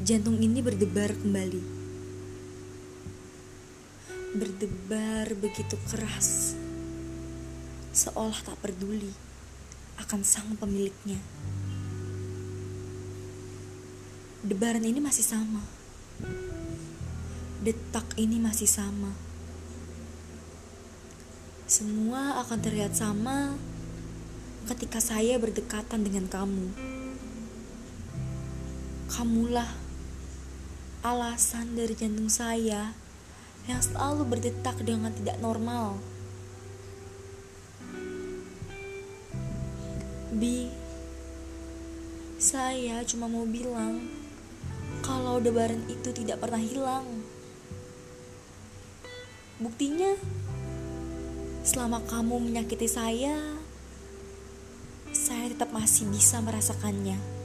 Jantung ini berdebar kembali. Berdebar begitu keras. Seolah tak peduli akan sang pemiliknya. Debaran ini masih sama. Detak ini masih sama. Semua akan terlihat sama ketika saya berdekatan dengan kamu. Kamulah alasan dari jantung saya yang selalu berdetak dengan tidak normal. Bi, saya cuma mau bilang kalau debaran itu tidak pernah hilang. Buktinya, selama kamu menyakiti saya, saya tetap masih bisa merasakannya.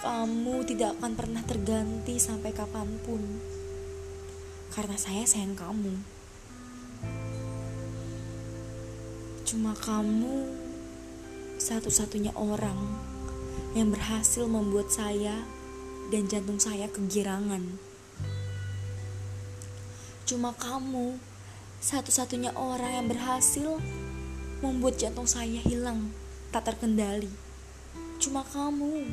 Kamu tidak akan pernah terganti sampai kapan pun, karena saya sayang kamu. Cuma kamu satu-satunya orang yang berhasil membuat saya dan jantung saya kegirangan. Cuma kamu satu-satunya orang yang berhasil membuat jantung saya hilang, tak terkendali. Cuma kamu.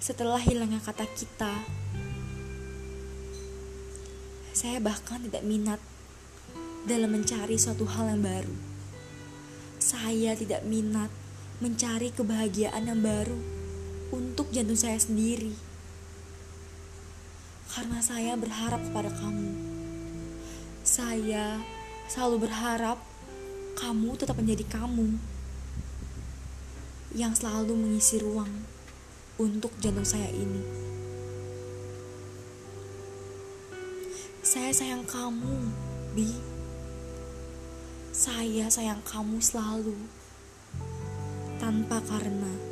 Setelah hilangnya kata kita, saya bahkan tidak minat dalam mencari suatu hal yang baru. Saya tidak minat mencari kebahagiaan yang baru untuk jantung saya sendiri. Karena saya berharap kepada kamu. Saya selalu berharap kamu tetap menjadi kamu yang selalu mengisi ruang untuk jantung saya ini. Saya sayang kamu, Bi. Saya sayang kamu selalu, tanpa karena.